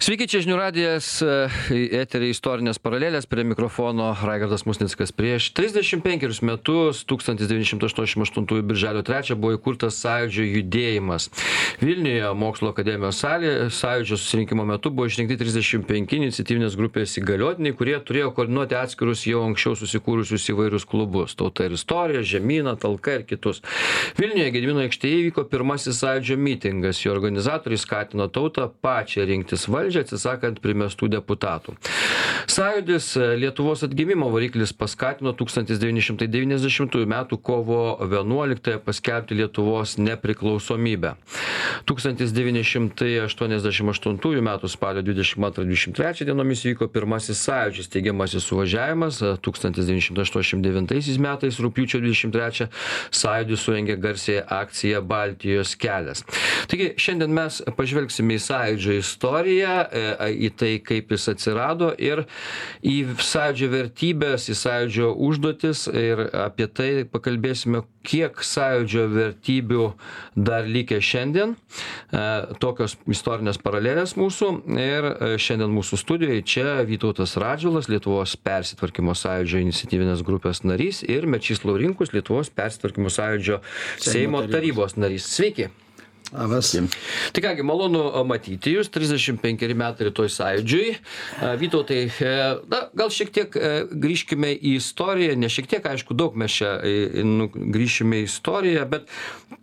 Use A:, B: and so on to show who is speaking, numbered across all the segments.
A: Sveiki, čia žinių radijas, eteriai istorinės paralelės, prie mikrofono Raigardas Musnickas. Prieš 35 metus, 1988 birželio 3 buvo įkurtas sąjūdžio judėjimas. Vilniuje mokslo akademijos salė sąjūdžio susirinkimo metu buvo išrinkti 35 iniciatyvinės grupės įgaliotiniai, kurie turėjo koordinuoti atskirus jau anksčiau susikūrusius įvairius klubus - tauta ir istorija, žemyną, talka ir kitus. Vilniuje Gedimino aikštėje įvyko pirmasis sąjūdžio mitingas. Jo organizatoriai skatino tautą pačią rinktis valdžią valdžią atsisakant primestų deputatų. Sąjūdis e, Lietuvos atgimimo variklis paskatino 1990 m. kovo 11 paskelbti Lietuvos nepriklausomybę. 1988 m. spalio 22-23 dienomis vyko pirmasis sąjūdžio steigiamasis suvažiavimas, 1989 metais rūpiučio 23 sąjūdis surengė garsėje akciją Baltijos kelias. Taigi šiandien mes pažvelgsime į sąjūdžio istoriją, E, į tai, kaip jis atsirado ir į sąjūdžio vertybės, į sąjūdžio užduotis ir apie tai pakalbėsime, kiek sąjūdžio vertybių dar likę šiandien. E, tokios istorinės paralelės mūsų ir e, šiandien mūsų studijoje čia Vytautas Radžiulas, Lietuvos persitvarkymo sąjūdžio iniciatyvinės grupės narys ir Mečys Laurinkus, Lietuvos persitvarkymo sąjūdžio Seimo tarybos narys. Sveiki.
B: Labas.
A: Tai kągi, malonu matyti jūs, 35 metai rytoj sąjūdžiui. Vytautai, e, na, gal šiek tiek e, grįžkime į istoriją, ne šiek tiek, aišku, daug mes čia e, nu, grįžkime į istoriją, bet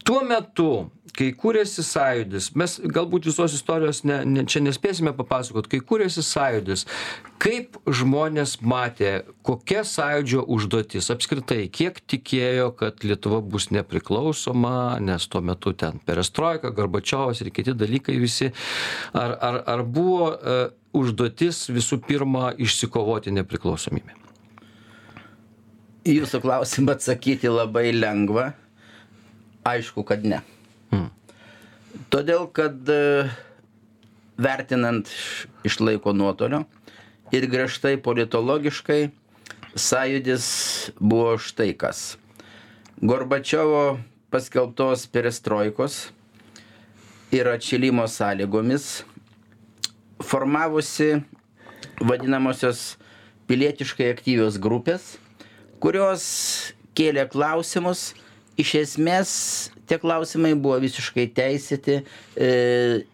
A: tuo metu kai kūrėsi sąjūdis mes galbūt visos istorijos ne ne čia nespėsime papasakot kai kūrėsi sąjūdis kaip žmonės matė kokia sąjūdžio užduotis apskritai kiek tikėjo kad lietuva bus nepriklausoma nes tuo metu ten perestroika gorbačiovas ir kiti dalykai visi ar ar ar buvo e, užduotis visų pirma išsikovoti nepriklausomybę?
B: Jūsų klausimą atsakyti labai lengva. Aišku kad ne Todėl, kad e, vertinant iš laiko nuotolio ir griežtai politologiškai, sąjūdis buvo štai kas. Gorbačiovo paskelbtos perestroikos ir atšilimo sąlygomis formavosi vadinamosios pilietiškai aktyvios grupės, kurios kėlė klausimus, iš esmės tie klausimai buvo visiškai teisėti e,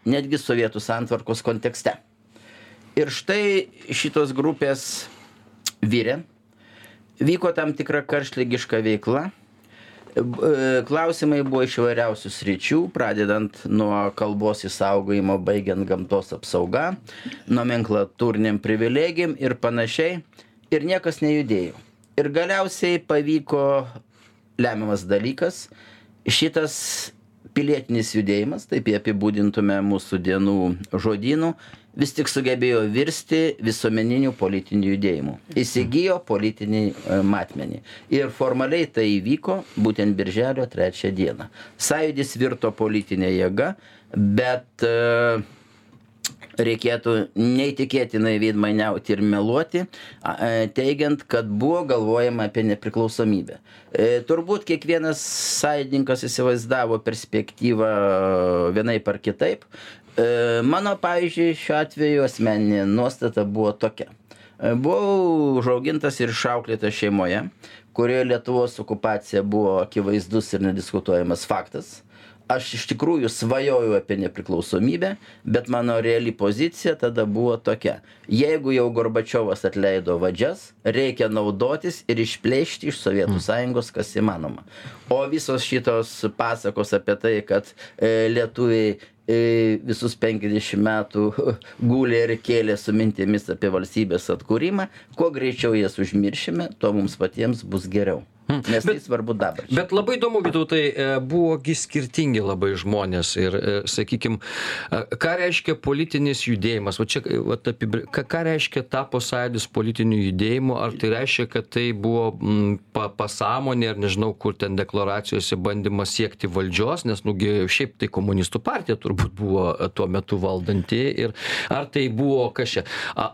B: netgi Sovietų santvarkos kontekste. Ir štai šitos grupės vyrė, vyko tam tikra karštlygiška veikla. E, klausimai buvo iš įvairiausių sričių, pradedant nuo kalbos įsaugojimo, baigiant gamtos apsauga, nomenklatūriniam privilegijam ir panašiai. Ir niekas nejudėjo. Ir galiausiai pavyko lemiamas dalykas šitas pilietinis judėjimas, taip jį apibūdintume mūsų dienų žodynų, vis tik sugebėjo virsti visuomeniniu politiniu judėjimu. Įsigijo politinį e, matmenį. Ir formaliai tai įvyko būtent birželio trečią dieną. Sąjūdis virto politinė jėga, bet uh, reikėtų neįtikėtinai veidmainiauti ir meluoti, e, teigiant, kad buvo galvojama apie nepriklausomybę. E, turbūt kiekvienas sąjungininkas įsivaizdavo perspektyvą vienaip ar kitaip. E, mano, pavyzdžiui, šiuo atveju asmeninė nuostata buvo tokia. Buvau užaugintas ir išauklėtas šeimoje, kurioje Lietuvos okupacija buvo akivaizdus ir nediskutuojamas faktas aš iš tikrųjų svajojau apie nepriklausomybę bet mano reali pozicija tada buvo tokia jeigu jau gorbačiovas atleido vadžias reikia naudotis ir išplėšti iš sovietų mm. sąjungos kas įmanoma o visos šitos pasakos apie tai kad e, lietuviai e, visus penkiasdešim metų gulė ir kėlė su mintimis apie valstybės atkūrimą kuo greičiau jas užmiršime tuo mums patiems bus geriau.
A: Nes bet, tai svarbu dabar. Bet labai įdomu, Vytautai, e, buvogi skirtingi labai žmonės ir, e, sakykime, ką reiškia politinis judėjimas, va čia, va, apibri... ką, reiškia tapo sąjūdis politiniu judėjimu, ar tai reiškia, kad tai buvo m, pa, pasąmonė, ar nežinau, kur ten deklaracijose bandymas siekti valdžios, nes, nugi, šiaip tai komunistų partija turbūt buvo e, tuo metu valdanti ir ar tai buvo kažkaip,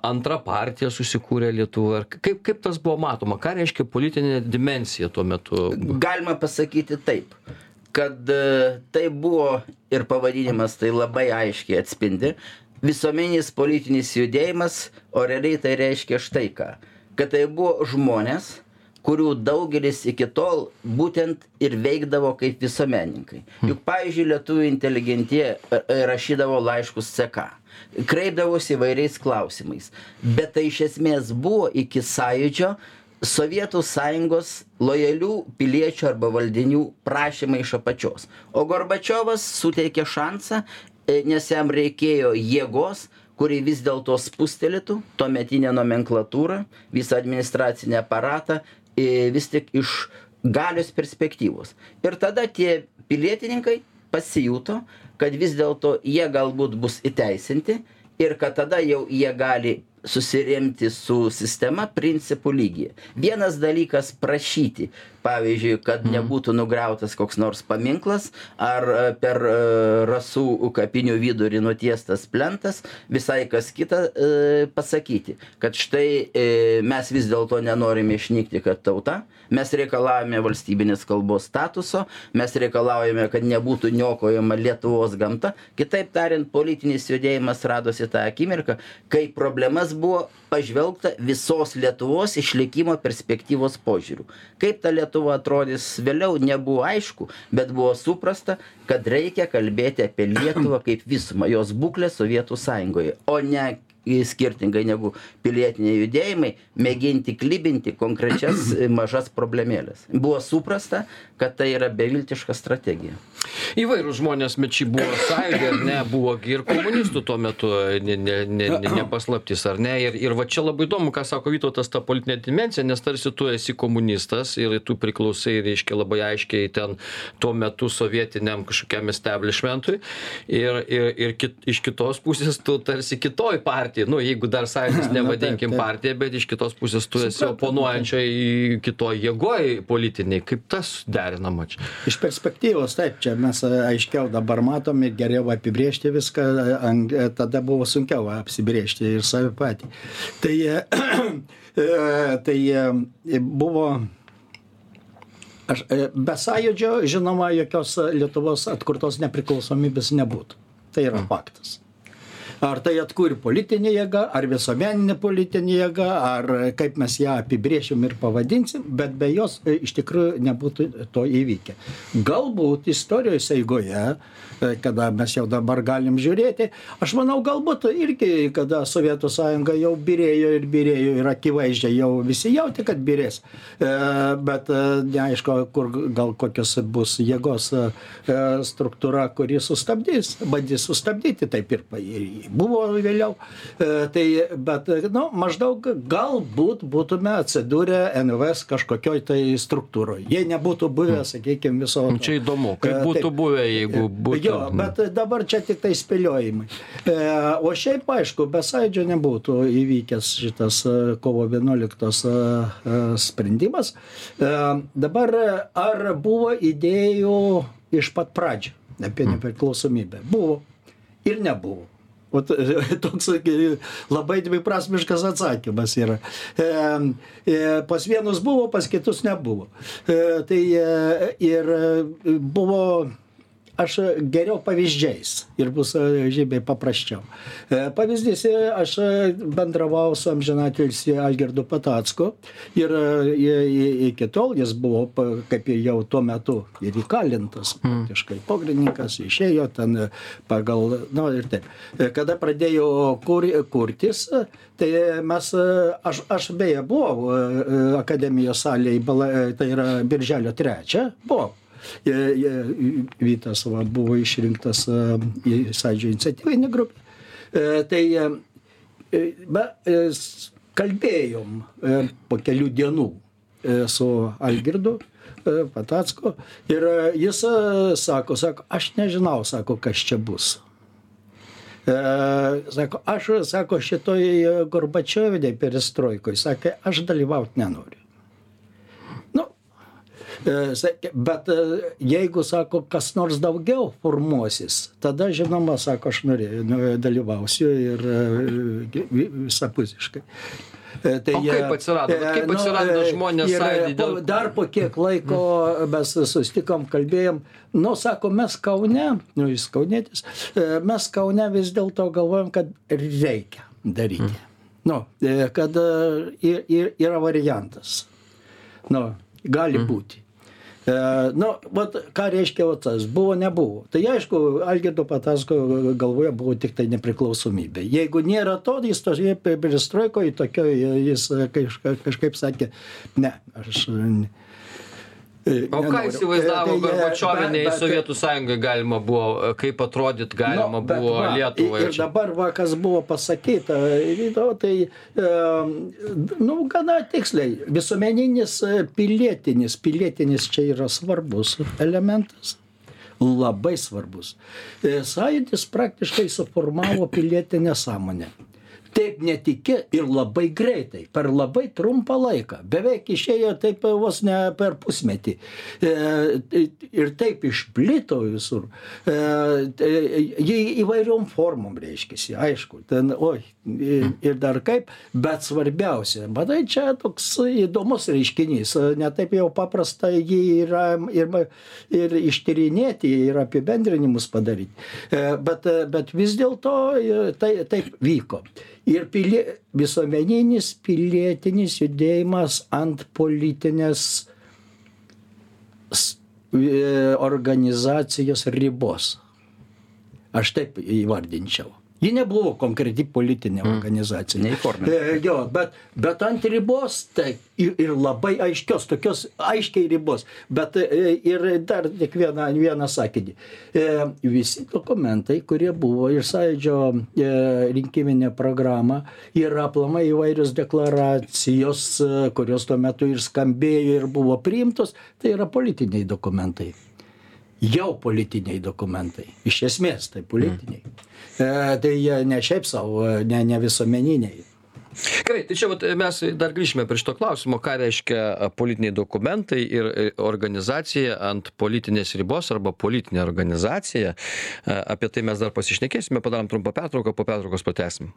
A: antra partija susikūrė Lietuvoje, kaip, kaip tas buvo matoma, ką reiškia politinė dimensija tuo metu?
B: Galima pasakyti taip, kad e, tai buvo ir pavadinimas tai labai aiškiai atspindi, visuomeninis politinis judėjimas, o realiai tai reiškia štai ką. Kad tai buvo žmonės, kurių daugelis iki tol būtent ir veikdavo kaip visuomenininkai. Juk, pavyzdžiui, lietuvių inteligentija e, e, rašydavo laiškus CK, kreipdavosi įvairiais klausimais. Bet tai iš esmės buvo iki sąjūdžio Sovietų sąjungos lojalių piliečių arba valdinių prašymai iš apačios. O Gorbačiovas suteikė šansą, e, nes jam reikėjo jėgos, kuri vis dėlto spustelėtų tuometinę nomenklatūrą, visą administracinę aparatą vis tik iš galios perspektyvos. Ir tada tie pilietininkai pasijuto, kad vis dėlto jie galbūt bus įteisinti ir kad tada jau jie gali susiremti su sistema principų lygyje. Vienas dalykas prašyti, pavyzdžiui, kad mhm. nebūtų nugriautas koks nors paminklas ar e, per e, rasų kapinių vidurį nutiestas plentas, visai kas kita e, pasakyti, kad štai mes vis dėlto nenorime išnykti kaip tauta, mes reikalavome valstybinės kalbos statuso, mes reikalaujame, kad nebūtų niokojama Lietuvos gamta. Kitaip tariant, politinis judėjimas radosi tą akimirką, kai problemas buvo pažvelgta visos Lietuvos išlikimo perspektyvos požiūrių. Kaip ta Lietuva atrodys vėliau, nebuvo aišku, bet buvo suprasta, kad reikia kalbėti apie Lietuvą kaip visumą, jos būklę Sovietų sąjungoje, o ne skirtingai negu pilietiniai judėjimai, mėginti klibinti konkrečias mažas problemėlės. Buvo suprasta, kad tai yra beviltiška strategija.
A: Įvairūs žmonės mečiai buvo sąjūdė, ar ne, buvo ir komunistų tuo metu, ne, ne, ne, ne, nepaslaptis, ar ne. Ir, ir va čia labai įdomu, ką sako Vytautas, ta politinė dimencija, nes tarsi tu esi komunistas ir tu priklausai, reiškia, labai aiškiai ten tuo metu sovietiniam kažkokiam establishmentui. Ir, ir, ir kit, iš kitos pusės tu tarsi kitoj partijai, nu, jeigu dar sąjūdis nevadinkim partija, bet iš kitos pusės tu esi oponuojančiai kitoj jėgoj politiniai. Kaip tas derinama čia?
C: Iš perspektyvos, taip, čia mes aiškiau dabar matom ir geriau apibriežti viską, tada buvo sunkiau apsibriežti ir save patį. Tai, tai buvo Aš, be sąjūdžio, žinoma, jokios Lietuvos atkurtos nepriklausomybės nebūtų. Tai yra faktas ar tai atkūrė politinė jėga ar visuomeninė politinė jėga ar kaip mes ją apibrėšim ir pavadinsim bet be jos e, iš tikrųjų nebūtų to įvykę. Galbūt istorijos eigoje e, kada mes jau dabar galim žiūrėti aš manau galbūt irgi kada sovietų sąjunga jau byrėjo ir byrėjo ir akivaizdžiai jau visi jautė kad byrės. E, bet neaišku kur gal kokios bus jėgos struktūra kuri sustabdys bandys sustabdyti taip ir buvo vėliau. E, tai, bet, nu, maždaug galbūt būtume atsidūrę NVS kažkokioj tai struktūroje. Jei nebūtų buvę, hmm. sakykime, viso.
A: Nu, čia įdomu, kaip e, būtų Taip, buvę, jeigu būtų.
C: Jo, bet dabar čia tik tai spėliojimai. E, o šiaip, aišku, be sąidžio nebūtų įvykęs šitas kovo 11 sprendimas. Dabar ar buvo idėjų iš pat pradžio apie hmm. nepriklausomybę? Buvo ir nebuvo. Vat, toks labai dviprasmiškas atsakymas yra. E, e, pas vienus buvo, pas kitus nebuvo. E, tai e, ir buvo aš geriau pavyzdžiais ir bus e, žymiai paprasčiau. E, pavyzdys, e, aš bendravau su amžinatilsi Algirdu Patacku ir iki tol jis buvo, kaip jau tuo metu, ir įkalintas, mm. praktiškai pogrindininkas, išėjo ten pagal, na nu, ir taip. Kada pradėjo kur, kurtis, tai mes, aš, aš beje buvau akademijos salėje, tai yra birželio trečią, buvau Vytas va, buvo išrinktas į sądžio iniciatyvinį grupę. E, tai e, be, kalbėjom e, po kelių dienų su Algirdu Patacko ir jis sako, sako, aš nežinau, sako, kas čia bus. Sako, aš, sako, šitoj Gorbačioviniai perestroikoj, sakė, aš dalyvauti nenoriu. E, Bet e, jeigu, sako, kas nors daugiau formuosis, tada, žinoma, sako, aš norėjau, nu, dalyvausiu ir e, vi- visapusiškai. Tai,
A: O kaip atsirado? Vat kaip atsirado žmonės
C: ir, po- Dar po kiek laiko mes sustikom, kalbėjom, nu, sako, mes Kaune, nu, jis kaunėtis, mes Kaune vis dėlto galvojam, kad reikia daryti. Nu, e, kad ir, ir, yra variantas. Nu, gali būti. E, nu, vat, ką reiškia vat tas, buvo, nebuvo. Tai aišku, Algirdo Patasko galvoje buvo tik tai nepriklausomybė. Jeigu nėra to, jis toje perestroikoje tokioje, jis kažkaip, kažkaip sakė, ne, aš... e,
A: O ką įsivaizdavo
C: E, tai, e, bet-
A: Sovietų sąjungai galima buvo, kaip atrodyt galima
C: bet
A: buvo
C: va,
A: Lietuvai?
C: Ir dabar, va, kas buvo pasakyta, tai, e, nu, gana tiksliai, visuomeninis e, pilietinis, pilietinis čia yra svarbus elementas. Labai svarbus. E, Sąjūdis praktiškai suformavo pilietinę sąmonę. Taip netikė ir labai greitai, per labai trumpą laiką. Beveik išėjo taip vos ne per pusmetį. E, ir taip išplito visur. E, tai Jį įvairiom formom reiškia, aišku. Ten, oi, ir ir dar kaip, bet svarbiausia, matai, čia toks įdomus reiškinys. Ne taip jau paprasta jį yra ir, ir ištyrinėti, ir apibendrinimus padaryti. E, Bet, bet vis dėlto e, tai, taip vyko. Ir pilie, visuomeninis pilietinis judėjimas ant politinės e, organizacijos ribos. Aš taip įvardinčiau. Ji nebuvo konkreti politinė organizacija.
B: Neįforminta.
C: E, Jo, bet, bet ant ribos, tai ir, ir labai aiškios, tokios aiškiai ribos. Bet e, ir dar tik vieną, vieną sakinį. E, Visi dokumentai, kurie buvo ir sąjūdžio e, rinkiminė programa, yra aplamai įvairios deklaracijos, e, kurios tuo metu ir skambėjo ir buvo priimtos, tai yra politiniai dokumentai jau politiniai dokumentai. Iš esmės tai politiniai. E, tai jie ne šiaip savo, ne, ne visuomeniniai.
A: Gerai, tai čia vat, mes dar grįžime prie šito klausimo, ką reiškia a, politiniai dokumentai ir e, organizacija ant politinės ribos arba politinė organizacija. A, Apie tai mes dar pasišnekėsime, padarom trumpą pertrauką, po pertraukos patesim.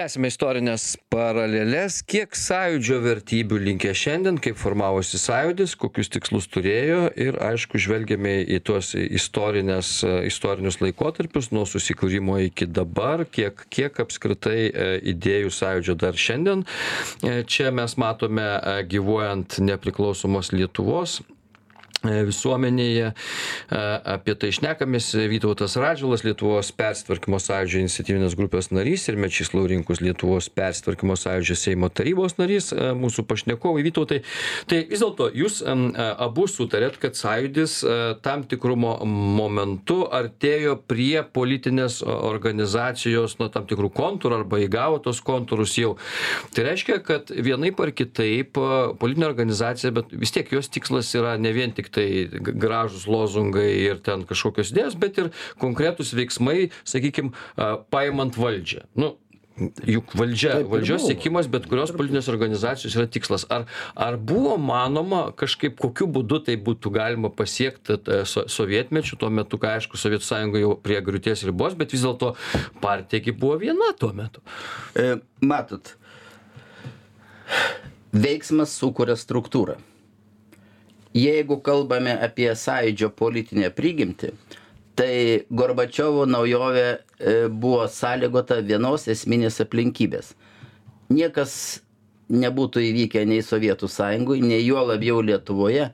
A: Tęsime istorinės paralelės, kiek sąjūdžio vertybių linkė šiandien, kaip formavosi sąjūdis, kokius tikslus turėjo ir aišku žvelgiame į tuos istorinės, istorinius laikotarpius nuo susikūrimo iki dabar, kiek, kiek apskritai e, idėjų sąjūdžio dar šiandien. E, Čia mes matome e, gyvuojant nepriklausomos Lietuvos visuomenėje. E, Apie tai šnekamės Vytautas Radžiulas, Lietuvos persitvarkymo sąjūdžio iniciatyvinės grupės narys ir Mečys Laurinkus, Lietuvos persitvarkymo sąjūdžio Seimo tarybos narys, e, mūsų pašnekovai Vytautai. Tai vis dėlto jūs e, abu sutarėt, kad sąjūdis e, tam tikru mo- momentu artėjo prie politinės organizacijos, nuo tam tikrų kontūrų arba įgavo tos kontūrus jau. Tai reiškia, kad vienaip ar kitaip e, politinė organizacija, bet vis tiek jos tikslas yra ne vien tik tai g- gražūs lozungai ir ten kažkokios idėjos, bet ir konkretūs veiksmai, sakykime, paimant valdžią. Nu, Juk valdžia,
C: Taip
A: valdžios siekimas bet kurios politinės organizacijos yra tikslas. Ar, ar buvo manoma kažkaip, kokiu būdu tai būtų galima pasiekti so, sovietmečių, tuo metu, kai aišku, Sovietų sąjunga jau prie griūties ribos, bet vis dėlto partija buvo viena tuo metu.
B: E, Matot, veiksmas sukuria struktūrą. Jeigu kalbame apie sąjūdžio politinę prigimtį, tai Gorbačiovo naujovė e, buvo sąlygota vienos esminės aplinkybės. Niekas nebūtų įvykę nei Sovietų sąjungui, nei juo labiau Lietuvoje,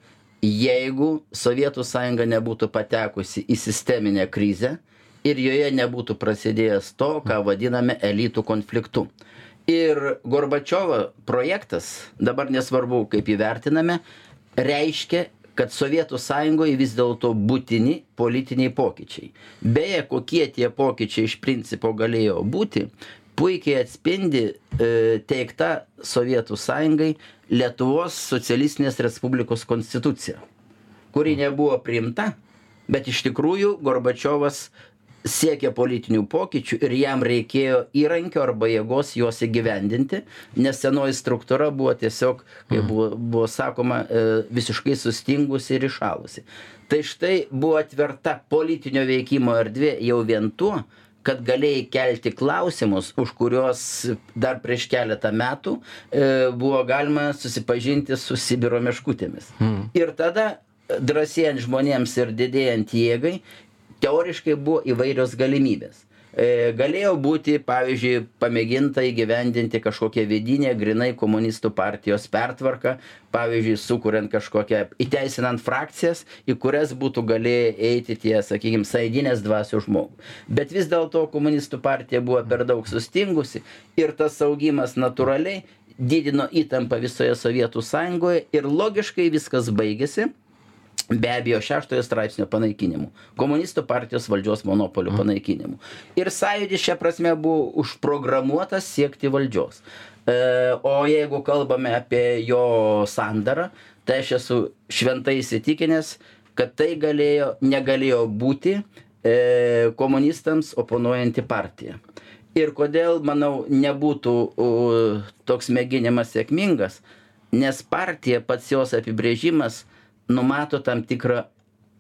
B: jeigu Sovietų sąjunga nebūtų patekusi į sisteminę krizę ir joje nebūtų prasidėjęs to, ką vadiname elitų konfliktu. Ir Gorbačiovo projektas, dabar nesvarbu kaip įvertiname, reiškia, kad Sovietų sąjungoje vis dėlto būtini politiniai pokyčiai. Beje, kokie tie pokyčiai iš principo galėjo būti, puikiai atspindi e, teikta Sovietų sąjungai Lietuvos socialistinės Respublikos konstitucija, kuri nebuvo priimta, bet iš tikrųjų Gorbačiovas siekė politinių pokyčių ir jam reikėjo įrankio arba jėgos juos įgyvendinti, nes senoji struktūra buvo tiesiog, kaip buvo, buvo sakoma, e, visiškai sustingusi ir išalusi. Tai štai buvo atverta politinio veikimo erdvė jau vien tuo, kad galėjai kelti klausimus, už kuriuos dar prieš keletą metų e, buvo galima susipažinti su Sibiro meškutėmis. Mm. Ir tada drąsėjant žmonėms ir didėjant jėgai, teoriškai buvo įvairios galimybės. E, galėjo būti, pavyzdžiui, pamėginta įgyvendinti kažkokią vidinę, grinai komunistų partijos pertvarką, pavyzdžiui, sukuriant kažkokią, įteisinant frakcijas, į kurias būtų galėję eiti tie, sakykime, saidinės dvasių žmogų. Bet vis dėlto komunistų partija buvo per daug sustingusi ir tas augimas natūraliai didino įtampą visoje Sovietų sąjungoje ir logiškai viskas baigėsi be abejo šeštojo straipsnio panaikinimu. Komunistų partijos valdžios monopolio panaikinimu. Ir sąjūdis šia prasme buvo užprogramuotas siekti valdžios. E, o jeigu kalbame apie jo sandarą tai aš esu šventai įsitikinęs kad tai galėjo negalėjo būti e, komunistams oponuojanti partija. Ir kodėl manau nebūtų u, toks mėginimas sėkmingas nes partija pats jos apibrėžimas numato tam tikrą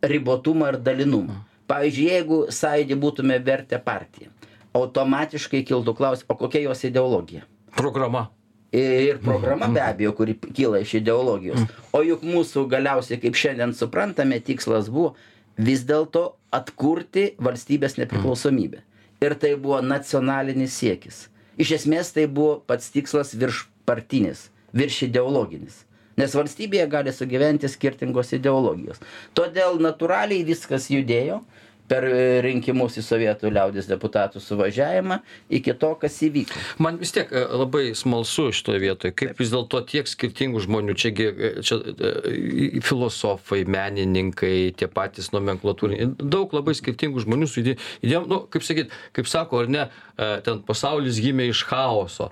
B: ribotumą ir dalinumą. Pavyzdžiui, jeigu sąjūdį būtume vertę partiją, automatiškai kiltų klausimas, o kokia jos ideologija?
A: Programa.
B: Ir programa be abejo, kuri kyla iš ideologijos. O juk mūsų galiausiai, kaip šiandien suprantame, tikslas buvo vis dėlto atkurti valstybės nepriklausomybę. Ir tai buvo nacionalinis siekis. Iš esmės tai buvo pats tikslas virš partinis, virš ideologinis nes valstybėje gali sugyventi skirtingos ideologijos. Todėl natūraliai viskas judėjo per rinkimus į sovietų liaudies deputatų suvažiavimą iki to kas įvyko.
A: Man vis tiek e, labai smalsu šitoj vietoj kaip vis dėlto tiek skirtingų žmonių čia e, čia e, filosofai menininkai tie patys nomenklatūriniai daug labai skirtingų žmonių su idėjom nu kaip sakyt kaip sako ar ne ten pasaulis gimė iš chaoso.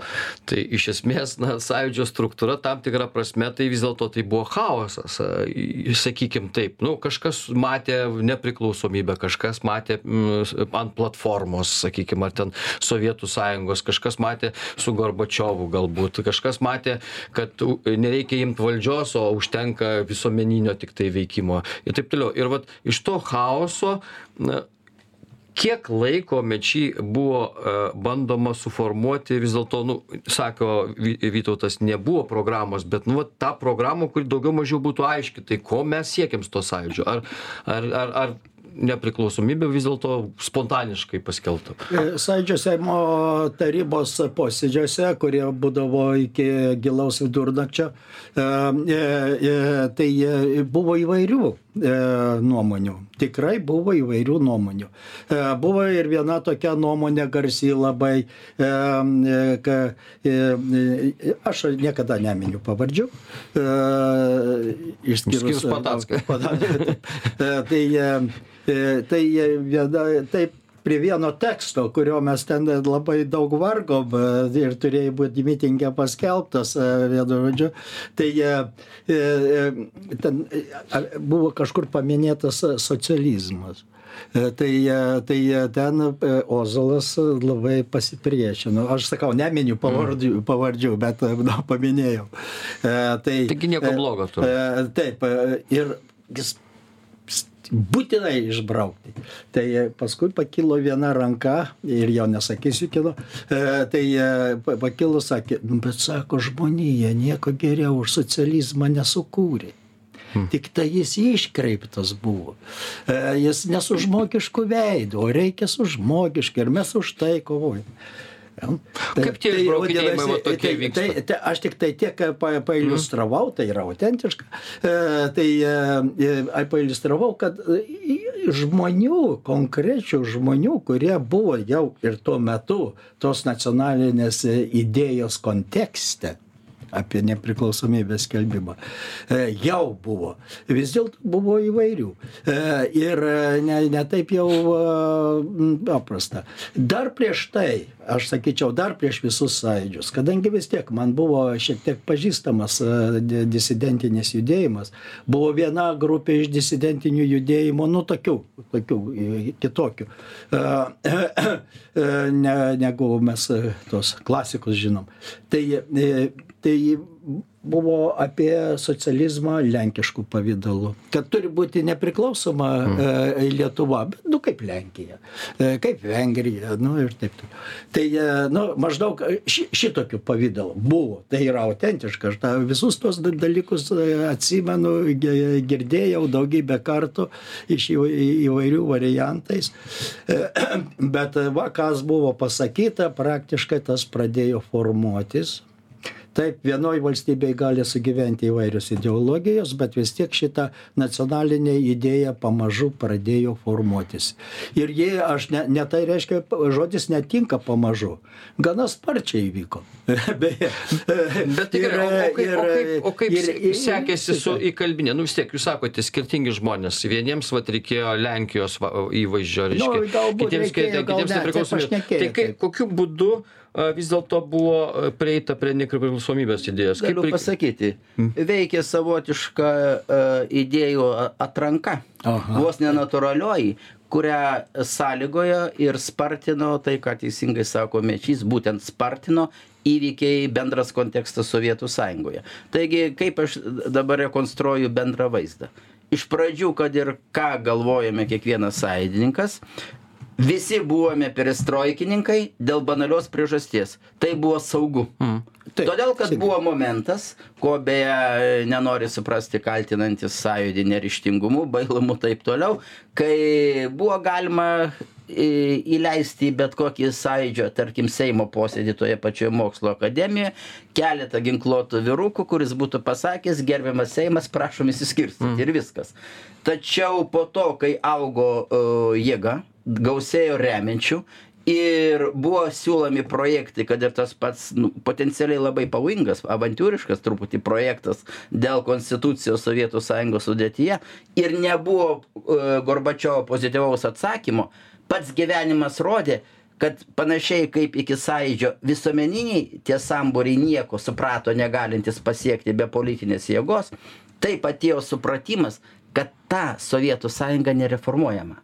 A: Tai iš esmės na sąjūdžio struktūra tam tikra prasme tai vis dėlto tai buvo chaosas sakykim taip. Nu kažkas matė nepriklausomybę kažkas kažkas matė mm, ant platformos sakykim ar ten sovietų sąjungos kažkas matė su gorbačiovu galbūt kažkas matė kad nereikia imt valdžios o užtenka visuomeninio tiktai veikimo ir taip toliau. Ir vat iš to chaoso na kiek laiko mečy buvo e, bandoma suformuoti vis dėlto nu sako vy vytautas nebuvo programos bet nu vat tą programą kuri daugiau mažiau būtų aiški tai ko mes siekiam su tuo sąjūdžiu? Ar ar ar ar nepriklausomybę vis dėlto spontaniškai paskelbta.
C: E, Sąjūdžio Seimo tarybos posėdžiuose, kurie būdavo iki gilaus vidurnakčio, e, e, tai buvo įvairių nuomonių. Tikrai buvo įvairių nuomonių. Buvo ir viena tokia nuomonė garsi labai, ka, aš niekada neminiu pavardžių,
A: išskyrus Patatską.
C: Tai E, tai viena taip prie vieno teksto, kurio mes ten labai daug vargom e, ir turėjo būti mitingė paskelbtas e, vienu žodžiu, tai ten buvo kažkur paminėtas socializmas. Tai, tai ten Ozolas labai pasipriešino. Aš sakau, neminiu pavardžių, mm. pavardžių bet na, paminėjau.
A: Tai, Taigi nieko blogo. Tu.
C: Taip, ir jis būtinai išbraukti. Tai paskui pakilo viena ranka ir jau nesakysiu kito, e, tai e, pakilo sakė, nu, bet sako, žmonija nieko geriau už socializmą nesukūrė. Hmm. Tik tai jis iškreiptas buvo. E, jis nesu žmogišku veidu, o reikia su žmogiškai ir mes už tai kovojame.
A: Ja. Tai, Kaip tie tai, išbraukinėjimai va tokie
C: tai,
A: vyksta?
C: Tai, tai, aš tik tai tiek pa, pailiustravau, tai yra autentiška, e, tai e, pailiustravau, kad žmonių, konkrečių žmonių, kurie buvo jau ir tuo metu tos nacionalinės idėjos kontekste, apie nepriklausomybės skelbimą. E, jau buvo. Vis dėlto buvo įvairių. E, ir e, ne, ne taip jau paprasta. Dar prieš tai, aš sakyčiau, dar prieš visus sąjūdžius, kadangi vis tiek man buvo šiek tiek pažįstamas disidentinis judėjimas, buvo viena grupė iš disidentinių judėjimų, nu tokių, tokių kitokių, ne, negu mes tos klasikus žinom. Tai tai buvo apie socializmą lenkišku pavidalu kad turi būti nepriklausoma mm. e, Lietuva, bet, nu kaip Lenkija, e, kaip Vengrija, nu ir taip toliau. Tai, e, nu, maždaug ši, šitokiu pavydalu buvo, tai yra autentiška, aš ta, visus tos dalykus e, atsimenu, girdėjau daugybę kartų iš įvairių variantais, e, bet va, kas buvo pasakyta, praktiškai tas pradėjo formuotis taip vienoj valstybėj gali sugyventi įvairios ideologijos bet vis tiek šita nacionalinė idėja pamažu pradėjo formuotis. Ir ji aš ne ne tai reiškia žodis netinka pamažu. Gana sparčiai įvyko. Beje
A: bet tai gerai o kaip o kaip o kaip se sekėsi su įkalbine nu vis tiek jūs sakote skirtingi žmonės. Vieniems vat reikėjo lenkijos va įvaizdžio
C: nu,
A: reiškia kitiems kitiems nepriklausomybės. tai kaip kokiu būdu vis dėlto buvo prieita prie nepriklausomybės idėjos.
B: Kaip Galiu pasakyti, hmm. veikia savotiška uh, idėjų atranka, Aha. vos nenatūralioji, kurią sąlygojo ir spartino, tai ką teisingai sako Mečys, būtent spartino įvykiai bendras kontekstas Sovietų sąjungoje. Taigi, kaip aš dabar rekonstruoju bendrą vaizdą. Iš pradžių, kad ir ką galvojame kiekvienas sąjungininkas, visi buvome perestroikininkai dėl banalios priežasties. Tai buvo saugu. Mm. Taip, Todėl, kad sėkmė. buvo momentas, ko beje nenori suprasti kaltinantis sąjūdį nerištingumu, bailumu taip toliau, kai buvo galima įleisti į bet kokį sąjūdžio, tarkim, Seimo posėdį toje pačioje mokslo akademijoje keletą ginkluotų vyrukų, kuris būtų pasakęs, gerbiamas Seimas, prašom įsiskirstyti mm. ir viskas. Tačiau po to, kai augo uh, jėga, gausėjo remiančių ir buvo siūlomi projektai kad ir tas pats nu potencialiai labai pavojingas avantiūriškas truputį projektas dėl konstitucijos sovietų sąjungos sudėtyje ir nebuvo e, gorbačiovo pozityvaus atsakymo. Pats gyvenimas rodė kad panašiai kaip iki sąjūdžio visuomeniniai tie sambūriai nieko suprato negalintys pasiekti be politinės jėgos taip atėjo supratimas kad ta sovietų sąjunga nereformuojama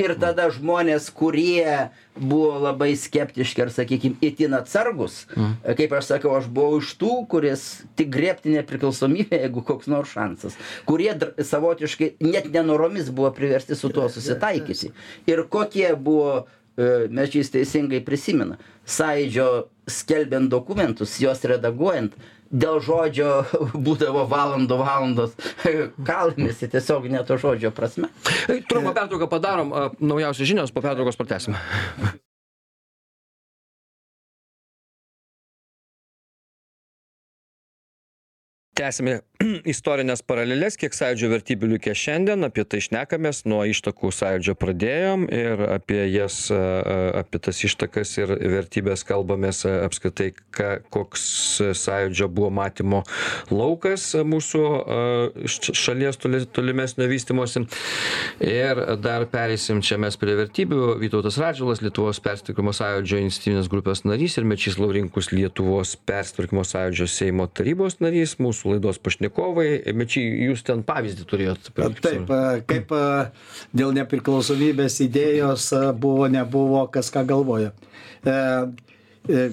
B: ir tada žmonės kurie buvo labai skeptiški ar sakykim itin atsargūs mm. kaip aš sakau aš buvau iš tų kuris tik griebti nepriklausomybę jeigu koks nors šansas kurie savotiškai net nenoromis buvo priversti su tuo susitaikyti ir kokie buvo e, mečys teisingai prisimena sąjūdžio skelbiant dokumentus juos redaguojant dėl žodžio būdavo valandų valandos kalbamasi tiesiog ne to žodžio prasme.
A: Trumpą pertrauką padarom, naujausios žinios, po pertraukos pratęsim. Tęsiame istorines paraleles kiek sąjūdžio vertybių likę šiandien. Apie tai šnekamės nuo ištakų sąjūdžio pradėjom ir apie jas apie tas ištakas ir vertybes kalbamės apskritai ką koks sąjūdžio buvo matymo laukas mūsų šalies toli tolimesnio vystymosi ir dar pereisim čia mes prie vertybių. Vytautas radžvilas lietuvos persitvarkymo sąjūdžio iniciatyvinės grupės narys ir mečys laurinkus lietuvos persitvarkymo sąjūdžio seimo tarybos narys. Mūsų laidos pašnekovai. Mečy jūs ten pavyzdį turėjot
C: taip kaip dėl nepriklausomybės idėjos buvo nebuvo kas ką galvoja. E, e,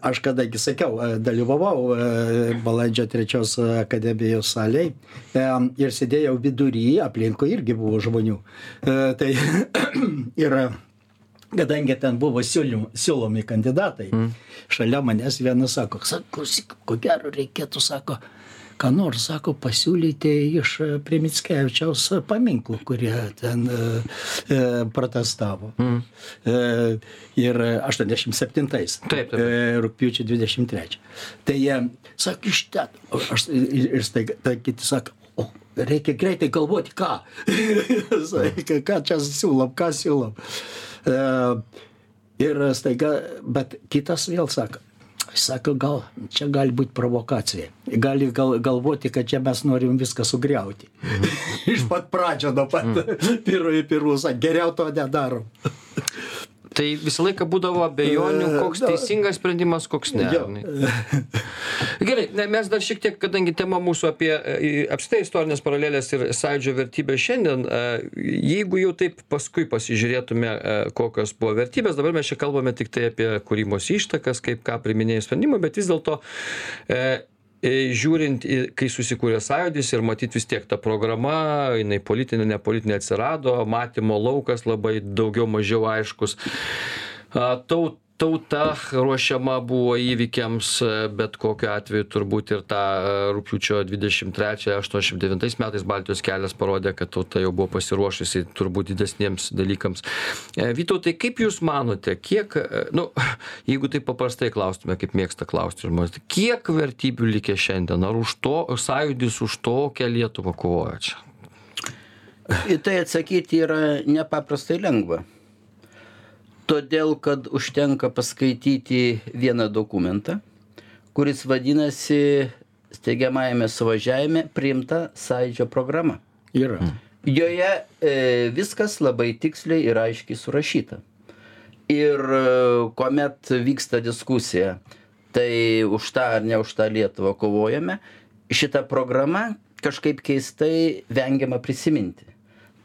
C: aš kadangi sakiau dalyvavau balandžio trečios akademijos salėj ir sėdėjau vidury aplinkui irgi buvo žmonių. E, tai ir kadangi ten buvo siūlym siūlomi kandidatai mm. šalia manęs vienas sako sako ko gero reikėtų sako ką nors sako pasiūlyti iš prie mickevičiaus paminklų kurie ten e, e protestavo mm. e, ir aštuoniasdešim septintais
A: taip, taip.
C: E, dvidešim trečią tai jie sako iš ten aš ir staiga tai kiti sako o reikia greitai galvoti ką ką čia siūlom ką siūlom E, ir staiga, bet kitas vėl sako, Sako, gal čia gali būti provokacija. Gali gal, galvoti, kad čia mes norim viską sugriauti. Iš pat pradžio, nuo pat pirmųjų pirmų, geriau to nedarom.
A: Tai visą laiką būdavo abejonių, koks teisingas sprendimas, koks ne. Gerai, ne, mes dar šiek tiek, kadangi tema mūsų apie apstai istorinės paralelės ir sąjūdžio vertybės šiandien, jeigu jau taip paskui pasižiūrėtume, kokios buvo vertybės, dabar mes čia kalbame tik tai apie kūrimos ištakas, kaip ką priminėjai sprendimą, bet vis dėlto E, žiūrint į kai susikūrė sąjūdis ir matyt vis tiek ta programa jinai politinė nepolitinė atsirado matymo laukas labai daugiau mažiau aiškus. A tau tauta ruošiama buvo įvykiams bet kokiu atveju turbūt ir tą rugpjūčio dvidešim trečiąją aštuoniasdešim devintais metais baltijos kelias parodė kad tauta jau buvo pasiruošusi turbūt didesniems dalykams. E, vytautai kaip jūs manote kiek nu jeigu taip paprastai klaustume kaip mėgsta klausti žmonės kiek vertybių likę šiandien? Ar už to sąjūdis už tokią lietuvą kovojo čia?
B: Į tai atsakyti yra nepaprastai lengva todėl kad užtenka paskaityti vieną dokumentą, kuris vadinasi steigiamajame suvažiavime priimta sąjūdžio programa.
C: Yra.
B: Joje e, viskas labai tiksliai ir aiškiai surašyta. Ir e, kuomet vyksta diskusija, tai už tą ar ne už tą Lietuvą kovojame, šita programa kažkaip keistai vengiama prisiminti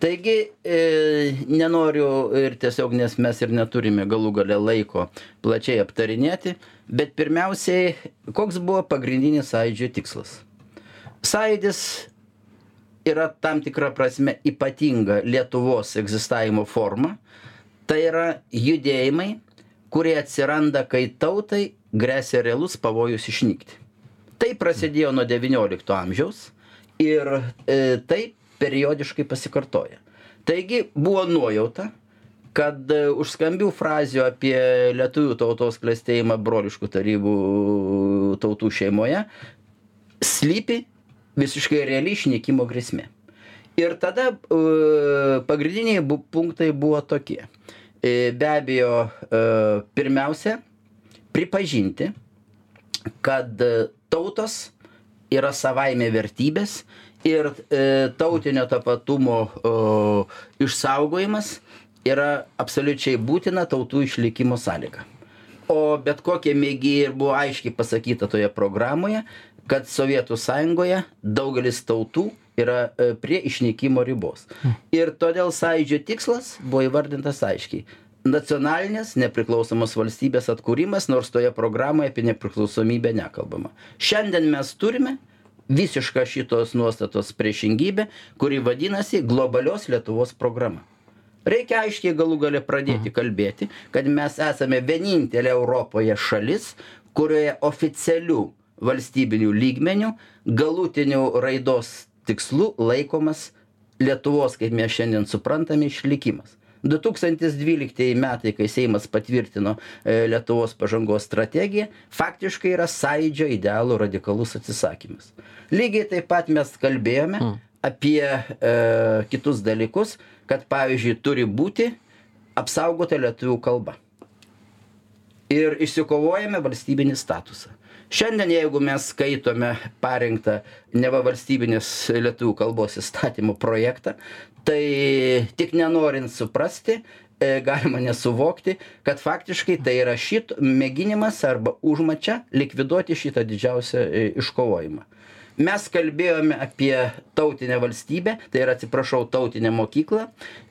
B: taigi e, nenoriu ir tiesiog nes mes ir neturime galų gale laiko plačiai aptarinėti bet pirmiausiai koks buvo pagrindinis sąjūdžio tikslas? Sąjūdis yra tam tikra prasme ypatinga lietuvos egzistavimo forma. Tai yra judėjimai kurie atsiranda kai tautai gresia realus pavojus išnykti. Tai prasidėjo nuo devyniolikto amžiaus ir e, tai periodiškai pasikartoja. Taigi buvo nuojauta, kad e, už skambių frazių apie lietuvių tautos klėstėjimą broliškų tarybų tautų šeimoje slypi visiškai reali išnykimo grėsmė. Ir tada e, pagrindiniai punktai buvo tokie. E, be abejo, pirmiausia, pripažinti, kad tautos yra savaime vertybės ir e, tautinio tapatumo išsaugojimas yra absoliučiai būtina tautų išlikimo sąlyga. O bet kokie mėgiai ir buvo aiškiai pasakyta toje programoje, kad Sovietų sąjungoje daugelis tautų yra e, prie išnykimo ribos. Ir todėl sąjūdžio tikslas buvo įvardintas aiškiai nacionalinės nepriklausomos valstybės atkūrimas, nors toje programoje apie nepriklausomybę nekalbama. Šiandien mes turime visiška šitos nuostatos priešingybė, kuri vadinasi globalios Lietuvos programa. Reikia aiškiai galų gale pradėti kalbėti, kad mes esame vienintelė Europoje šalis, kurioje oficialių valstybinių lygmenių galutinių raidos tikslų laikomas Lietuvos, kaip mes šiandien suprantame, išlikimas du tūkstantis dvyliktieji metai kai seimas patvirtino e, lietuvos pažangos strategiją faktiškai yra sąjūdžio idealų radikalus atsisakymas. Lygiai taip pat mes kalbėjome mm. apie e, kitus dalykus kad pavyzdžiui turi būti apsaugota lietuvių kalba. Ir išsikovojame valstybinį statusą. Šiandien jeigu mes skaitome parengtą neva valstybinės lietuvių kalbos įstatymo projektą tai tik nenorint suprasti e, galima nesuvokti kad faktiškai tai yra šit mėginimas arba užmačia likviduoti šitą didžiausią e, iškovojimą. Mes kalbėjome apie tautinę valstybę tai yra atsiprašau tautinę mokyklą.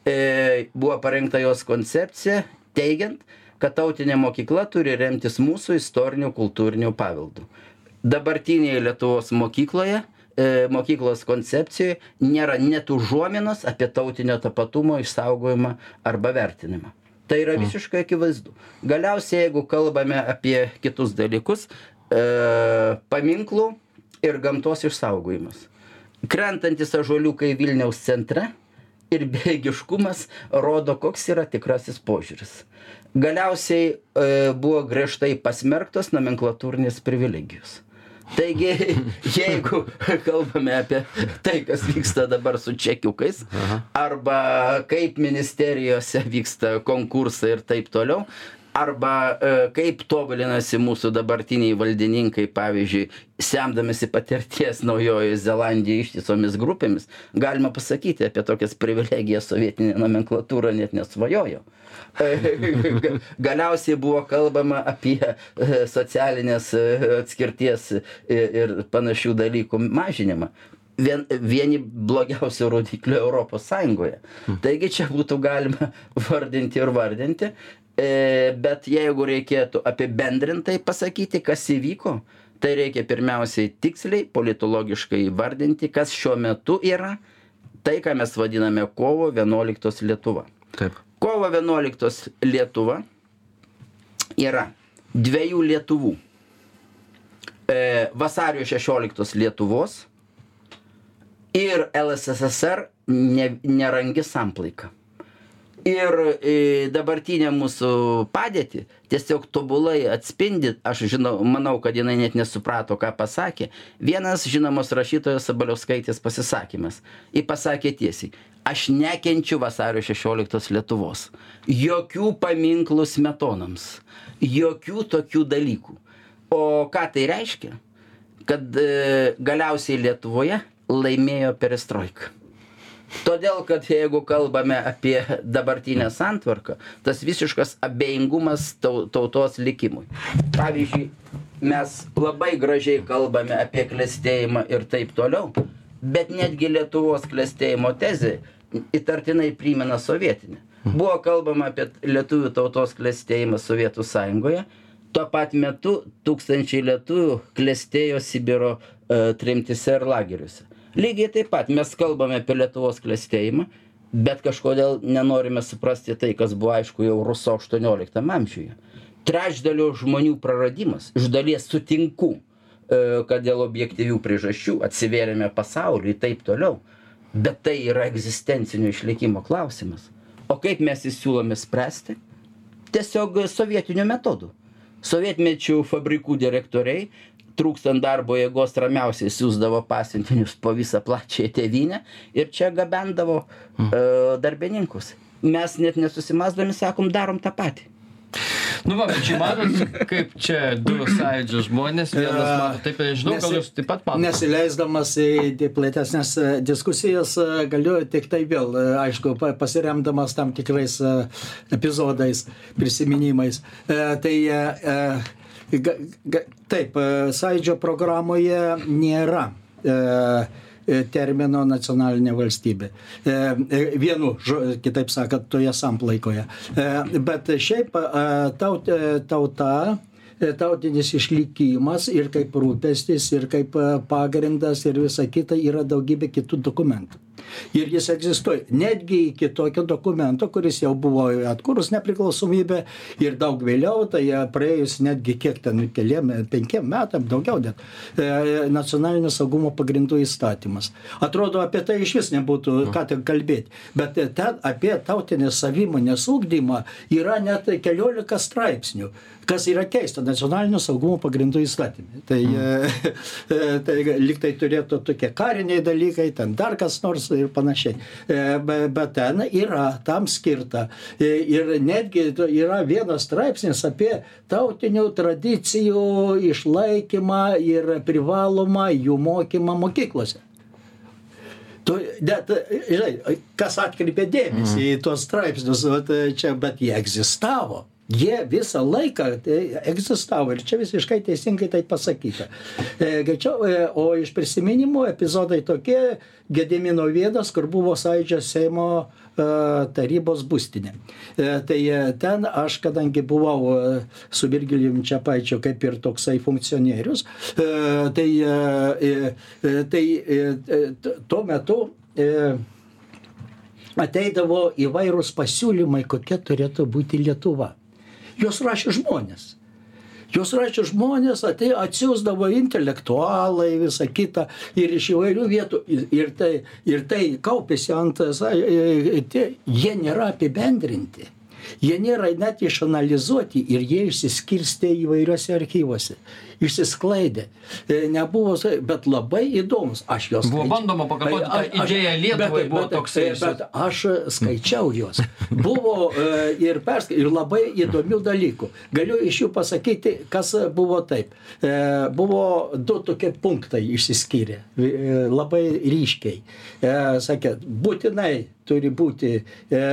B: E, buvo parengta jos koncepcija teigiant kad tautinė mokykla turi remtis mūsų istoriniu kultūriniu paveldu. Dabartinėje lietuvos mokykloje E, mokyklos koncepcijoj nėra net užuominos apie tautinio tapatumo išsaugojimą arba vertinimą. Tai yra mm. visiškai akivaizdu. Galiausiai, jeigu kalbame apie kitus dalykus, e, paminklų ir gamtos išsaugojimas. Krentantis ažuoliukai Vilniaus centre ir bėgiškumas rodo, koks yra tikrasis požiūris. Galiausiai e, buvo griežtai pasmerktos nomenklatūrinės privilegijos taigi jeigu kalbame apie tai kas vyksta dabar su čekiukais arba kaip ministerijose vyksta konkursai ir taip toliau arba e, kaip tobulinasi mūsų dabartiniai valdininkai, pavyzdžiui, semdamėsi patirties Naujojoje Zelandijoje ištisomis grupėmis, galima pasakyti apie tokias privilegijas sovietinė nomenklatūra net nesvajojo. Galiausiai buvo kalbama apie e, socialinės e, atskirties ir panašių dalykų mažinimą vien, vieni blogiausių rodiklių Europos Sąjungoje. Taigi čia būtų galima vardinti ir vardinti, e, bet jeigu reikėtų apibendrintai pasakyti, kas įvyko, tai reikia pirmiausiai tiksliai, politologiškai įvardinti, kas šiuo metu yra tai, ką mes vadiname kovo 11 Lietuva.
A: Taip.
B: Kovo 11 Lietuva yra dviejų Lietuvų. E, vasario 16 Lietuvos ir lssr ne nerangi samplaika ir e, dabartinę mūsų padėtį tiesiog tobulai atspindi aš žinau manau kad jinai net nesuprato ką pasakė. Vienas žinomos rašytojos sabaliauskaitės pasisakymas. Ji pasakė tiesiai aš nekenčiu vasario šešioliktos lietuvos. Jokių paminklų smetonams. Jokių tokių dalykų. O ką tai reiškia? Kad e, galiausiai lietuvoje laimėjo perestroika. Todėl, kad jeigu kalbame apie dabartinę santvarką, tas visiškas abejingumas tautos likimui. Pavyzdžiui, mes labai gražiai kalbame apie klėstėjimą ir taip toliau, bet netgi Lietuvos klėstėjimo tezė įtartinai primena sovietinę. Buvo kalbama apie lietuvių tautos klėstėjimą Sovietų sąjungoje, tuo pat metu tūkstančiai lietuvių klėstėjo Sibiro e, tremtise ir lageriuose lygiai taip pat mes kalbame apie lietuvos klestėjimą bet kažkodėl nenorime suprasti tai kas buvo aišku jau ruso aštuonioliktam amžiuje. Trečdalio žmonių praradimas iš dalies sutinku e, kad dėl objektyvių priežasčių atsivėrėme pasauliui taip toliau bet tai yra egzistencinio išlikimo klausimas. O kaip mes jį siūlome spręsti? Tiesiog sovietiniu metodu. Sovietmečiu fabrikų direktoriai trūkstant darbo jėgos ramiausiai siųsdavo pasiuntinius po visą plačiąją tėvynę ir čia gabendavo hmm. e, darbininkus. Mes net nesusimasdami sakom, darom tą patį.
A: Nu, va, bet čia matot, kaip čia du sąjūdžio žmonės, vienas mato, taip nežinau, Nesi, gal jūs taip pat matote.
C: Nesileisdamas į platesnės e, diskusijas, e, galiu tik tai vėl, e, aišku, pasiremdamas tam tikrais epizodais, prisiminimais. Tai Ga, ga, taip, e, sąjūdžio programoje nėra e, e, termino nacionalinė valstybė. Vienu, kitaip sakant, toje samplaikoje. Bet šiaip taut, tauta tautinis išlikimas ir kaip rūpestis, ir kaip pagrindas, ir visa kita yra daugybė kitų dokumentų ir jis egzistuoja. Netgi iki tokio dokumento kuris jau buvo atkūrus nepriklausomybę ir daug vėliau tai praėjus netgi kiek ten keliem penkiem metam daugiau net e, nacionalinio saugumo pagrindų įstatymas. Atrodo apie tai išvis nebūtų ką ten kalbėt bet ten apie tautinės savimonės ugdymą yra net keliolika straipsnių kas yra keista nacionalinio saugumo pagrindų įstatyme. Tai mm. tai lyg tai turėtų tokie kariniai dalykai ten dar kas nors ir panašiai. E, bet ten yra tam skirta. E, ir netgi yra vienas straipsnis apie tautinių tradicijų išlaikymą ir privalomą jų mokymą mokyklose. Tu net žinai kas atkreipė dėmesį į tuos straipsnius vat čia bet jie egzistavo jie visą laiką tai egzistavo ir čia visiškai teisingai tai pasakyta. E, e, o iš prisiminimų epizodai tokie gedimino viedas kur buvo sąjūdžio seimo e, tarybos būstinė. Tai ten aš kadangi buvau su virgilijum čepaičiu kaip ir toksai funkcionierius tai tai tuo metu ateidavo įvairūs pasiūlymai kokia turėtų būti lietuva juos rašė žmonės. Juos rašė žmonės atė atsiųsdavo intelektualai visa kita ir iš įvairių vietų ir tai ir tai kaupėsi ant sa tie jie nėra apibendrinti jie nėra net išanalizuoti ir jie išsiskirstė įvairiuose archyvuose išsisklaidė. E, nebuvo bet labai įdomus aš juos
A: Buvo
C: skaičiau.
A: bandoma pakartoti tą idėją Lietuvai,
C: bet-
A: buvo
C: bet-
A: toksai
C: bet aš skaičiau juos. Buvo e, ir perskai ir labai įdomių dalykų. Galiu iš jų pasakyti kas buvo taip. E, buvo du tokie punktai išsiskyrę e, labai ryškiai. E, sakė būtinai turi būti e,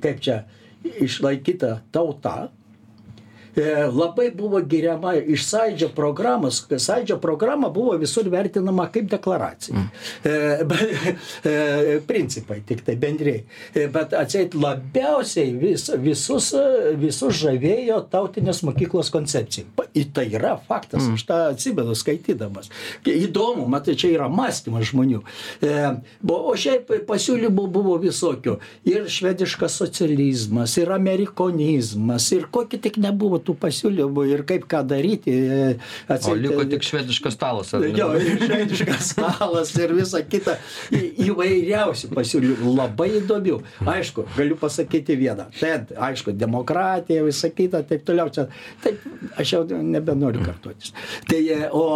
C: kaip čia išlaikyta tauta labai buvo giriama iš sąjūdžio programos sąjūdžio programa buvo visur vertinama kaip deklaracija. E, be- e, principai tiktai bendrieji. E, bet atseit labiausiai vis, visus e, visus žavėjo tautinės mokyklos koncepcija. Ir tai yra faktas aš tą atsimenu skaitydamas. Įdomu matai čia yra mąstymas žmonių. E, o šiaip pasiūlymų buvo visokių. Ir švediškas socializmas ir amerikonizmas ir kokie tik nebuvo tų pasiūlymų ir kaip ką daryti e,
A: O
C: atseit,
A: liko
C: e,
A: tik švediškas stalas.
C: Jo, švediškas stalas ir visa kita. Įvairiausių pasiūlymų, labai įdomių. Aišku, galiu pasakyti vieną. Ten, aišku, demokratija, visa kita, taip toliau. Čia, taip, aš jau nebenoriu kartuotis. Tai, e, o,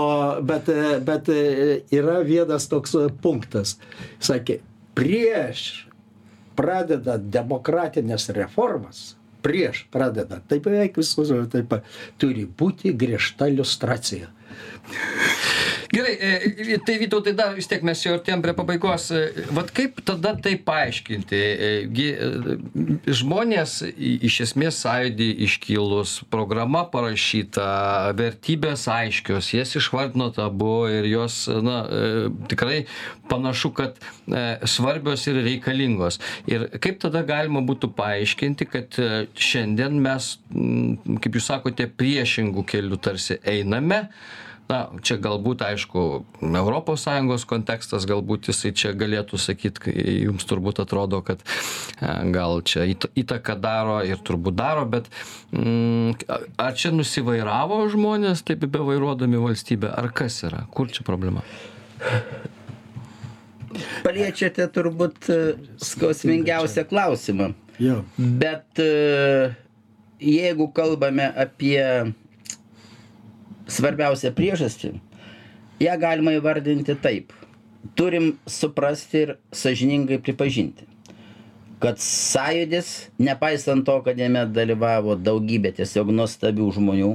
C: bet, e, bet yra vienas toks punktas. Sakė, prieš pradedant demokratinės reformas, prieš pradedant, taip beveik visus, taip, turi būti griežta iliustracija.
A: Gerai, e, tai Vytautai dar vis tiek mes jau artėjom prie pabaigos. E, Vat kaip tada tai paaiškinti? E, gi, e, Žmonės iš esmės sąjūdį iškilus, programa parašyta, vertybės aiškios, jas išvardinot abu ir jos, na, e, tikrai panašu, kad e, svarbios ir reikalingos. Ir kaip tada galima būtų paaiškinti, kad e, šiandien mes, kaip jūs sakote, priešingų kelių tarsi einame, na čia galbūt aišku europos sąjungos kontekstas galbūt jisai čia galėtų sakyt jums turbūt atrodo kad e, gal čia įt- įtaką daro ir turbūt daro bet mm, ar čia nusivairavo žmonės taip bevairuodami valstybę ar kas yra kur čia problema
B: Paliečiate turbūt e, skausmingiausią klausimą.
C: Jo.
B: Bet e, jeigu kalbame apie svarbiausią priežastį, ją galima įvardinti taip. Turim suprasti ir sažiningai pripažinti, kad sąjūdis, nepaisant to, kad jame dalyvavo daugybė tiesiog nuostabių žmonių,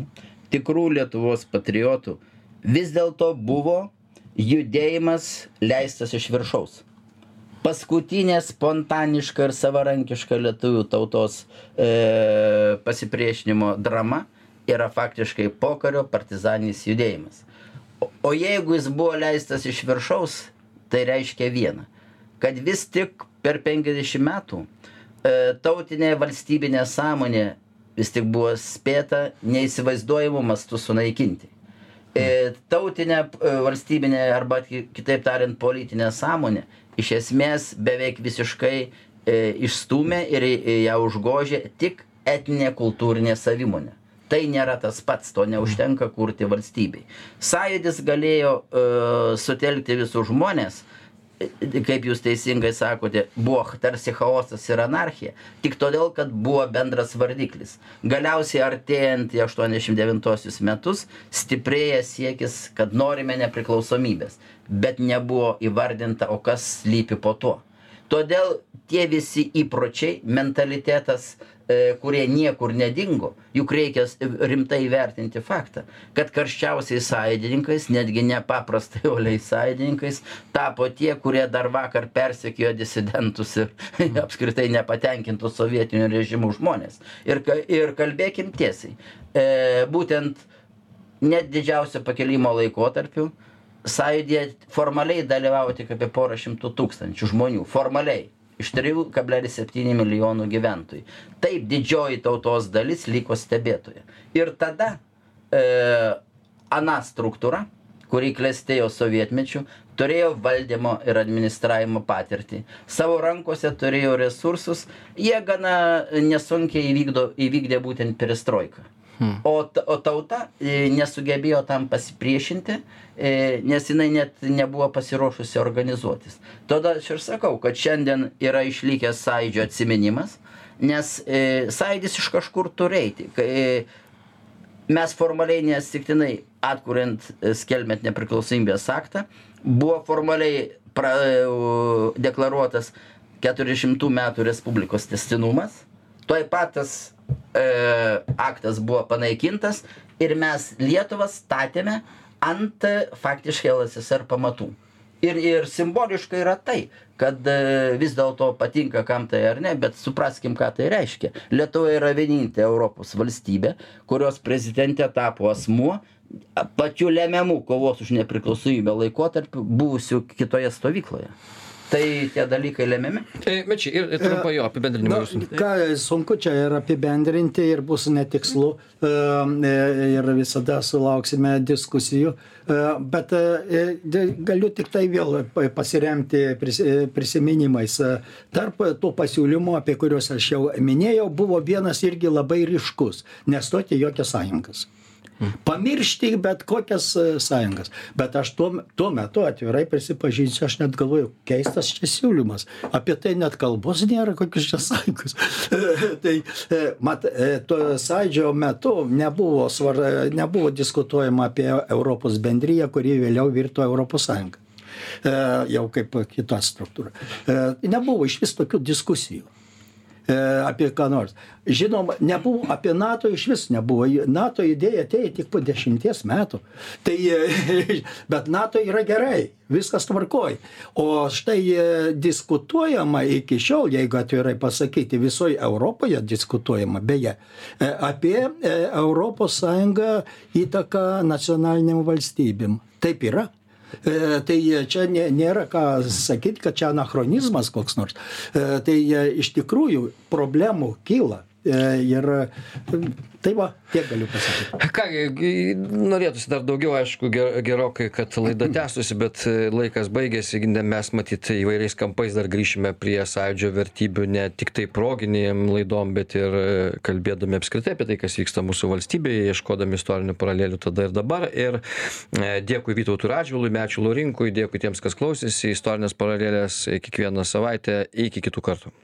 B: tikrų Lietuvos patriotų, vis dėlto buvo judėjimas leistas iš viršaus paskutinė spontaniška ir savarankiška lietuvių tautos e, pasipriešinimo drama yra faktiškai pokario partizaninis judėjimas. O, o jeigu jis buvo leistas iš viršaus, tai reiškia vieną, kad vis tik per 50 metų e, tautinė valstybinė sąmonė vis tik buvo spėta neįsivaizduojamų mastų sunaikinti. E, tautinė e, valstybinė arba ki- kitaip tariant politinė sąmonė iš esmės beveik visiškai e, išstūmė ir e, ją užgožė tik etninė kultūrinė savimonė. Tai nėra tas pats, to neužtenka kurti valstybei. Sąjūdis galėjo e, sutelkti visus žmonės, e, kaip jūs teisingai sakote, buvo tarsi chaosas ir anarchija, tik todėl, kad buvo bendras vardiklis. Galiausiai artėjant į 89 metus stiprėja siekis, kad norime nepriklausomybės, bet nebuvo įvardinta, o kas slypi po tuo. Todėl tie visi įpročiai, mentalitetas, kurie niekur nedingo, juk reikia rimtai įvertinti faktą, kad karščiausiais sąjungininkais, netgi nepaprastai oliai sąjungininkais, tapo tie, kurie dar vakar persekiojo disidentus ir apskritai nepatenkintus sovietiniu režimu žmonės. Ir, ir kalbėkim tiesiai, e, būtent net didžiausio pakilimo laikotarpiu sąjūdyje formaliai dalyvavo tik apie porą šimtų tūkstančių žmonių. Formaliai. Iš 3,7 milijonų gyventojų. Taip didžioji tautos dalis liko stebėtoje. Ir tada e, ana struktūra, kuri klestėjo sovietmečių, turėjo valdymo ir administravimo patirtį. Savo rankose turėjo resursus, jie gana nesunkiai įvykdo, įvykdė būtent perestroiką. Hmm. O, o tauta e, nesugebėjo tam pasipriešinti, nes jinai net nebuvo pasiruošusi organizuotis. Tada aš ir sakau, kad šiandien yra išlikęs sąjūdžio atsiminimas, nes e, sąjūdis iš kažkur turi eiti. E, mes formaliai neatsitiktinai atkuriant, e, skelbiant nepriklausomybės aktą, buvo formaliai pra, e, deklaruotas 400 metų Respublikos testinumas. Tuoj pat tas e, aktas buvo panaikintas ir mes Lietuvą statėme ant faktiškai LSSR pamatų. Ir, ir simboliškai yra tai, kad e, vis dėlto patinka kam tai ar ne, bet supraskim, ką tai reiškia. Lietuva yra vienintelė Europos valstybė, kurios prezidentė tapo asmuo, pačiu lemiamu kovos už nepriklausomybę laikotarpiu buvusiu kitoje stovykloje. Tai tie dalykai lemiami.
A: E, Mečiai, ir, ir trumpai jo apibendrinimą jūsų.
C: ką sunku čia ir apibendrinti ir bus netikslu e, e, ir visada sulauksime diskusijų, e, bet e, galiu tik tai vėl pa- pasiremti pris- e, prisiminimais. E, Tarp tų pasiūlymų, apie kuriuos aš jau minėjau, buvo vienas irgi labai ryškus - nestoti jokias sąjungas. Pamiršti bet kokias e, sąjungas. Bet aš tuo, tuo metu atvirai prisipažinsiu, aš net galvoju, keistas čia siūlymas. Apie tai net kalbos nėra, kokios čia sąjungos. tai, e, mat, e, to sąjūdžio metu nebuvo, svar, nebuvo diskutuojama apie Europos bendryją, kuri vėliau virto Europos sąjungą. Jau kaip kita struktūra. Nebuvo iš vis tokių diskusijų apie ką nors. Žinoma, nebuvo, apie NATO iš vis nebuvo. NATO idėja atėjo tik po dešimties metų. Tai, e, bet NATO yra gerai, viskas tvarkoj. O štai e, diskutuojama iki šiol, jeigu atvirai pasakyti, visoje Europoje diskutuojama, beje, e, apie e, Sąjungą įtaką nacionaliniam valstybėm. Taip yra. E, Tai čia nė- nėra ką sakyti, kad čia anachronizmas koks nors. E, Tai e, iš tikrųjų problemų kyla. E, Ir e, tai va, tiek galiu pasakyti.
A: Ką, norėtųsi dar daugiau, aišku, ger- gerokai, kad laida tęstųsi, bet e, laikas baigėsi, mes matyti įvairiais kampais dar grįšime prie sąjūdžio vertybių, ne tik tai proginėm laidom, bet ir kalbėdami apskritai apie tai, kas vyksta mūsų valstybėje, ieškodami istorinių paralelių tada ir dabar. Ir dėkui Vytautui Radžvilui, Mečiu Lorinkui, dėkui tiems, kas klausėsi, istorinės paralelės kiekvieną savaitę, iki kitų kartų.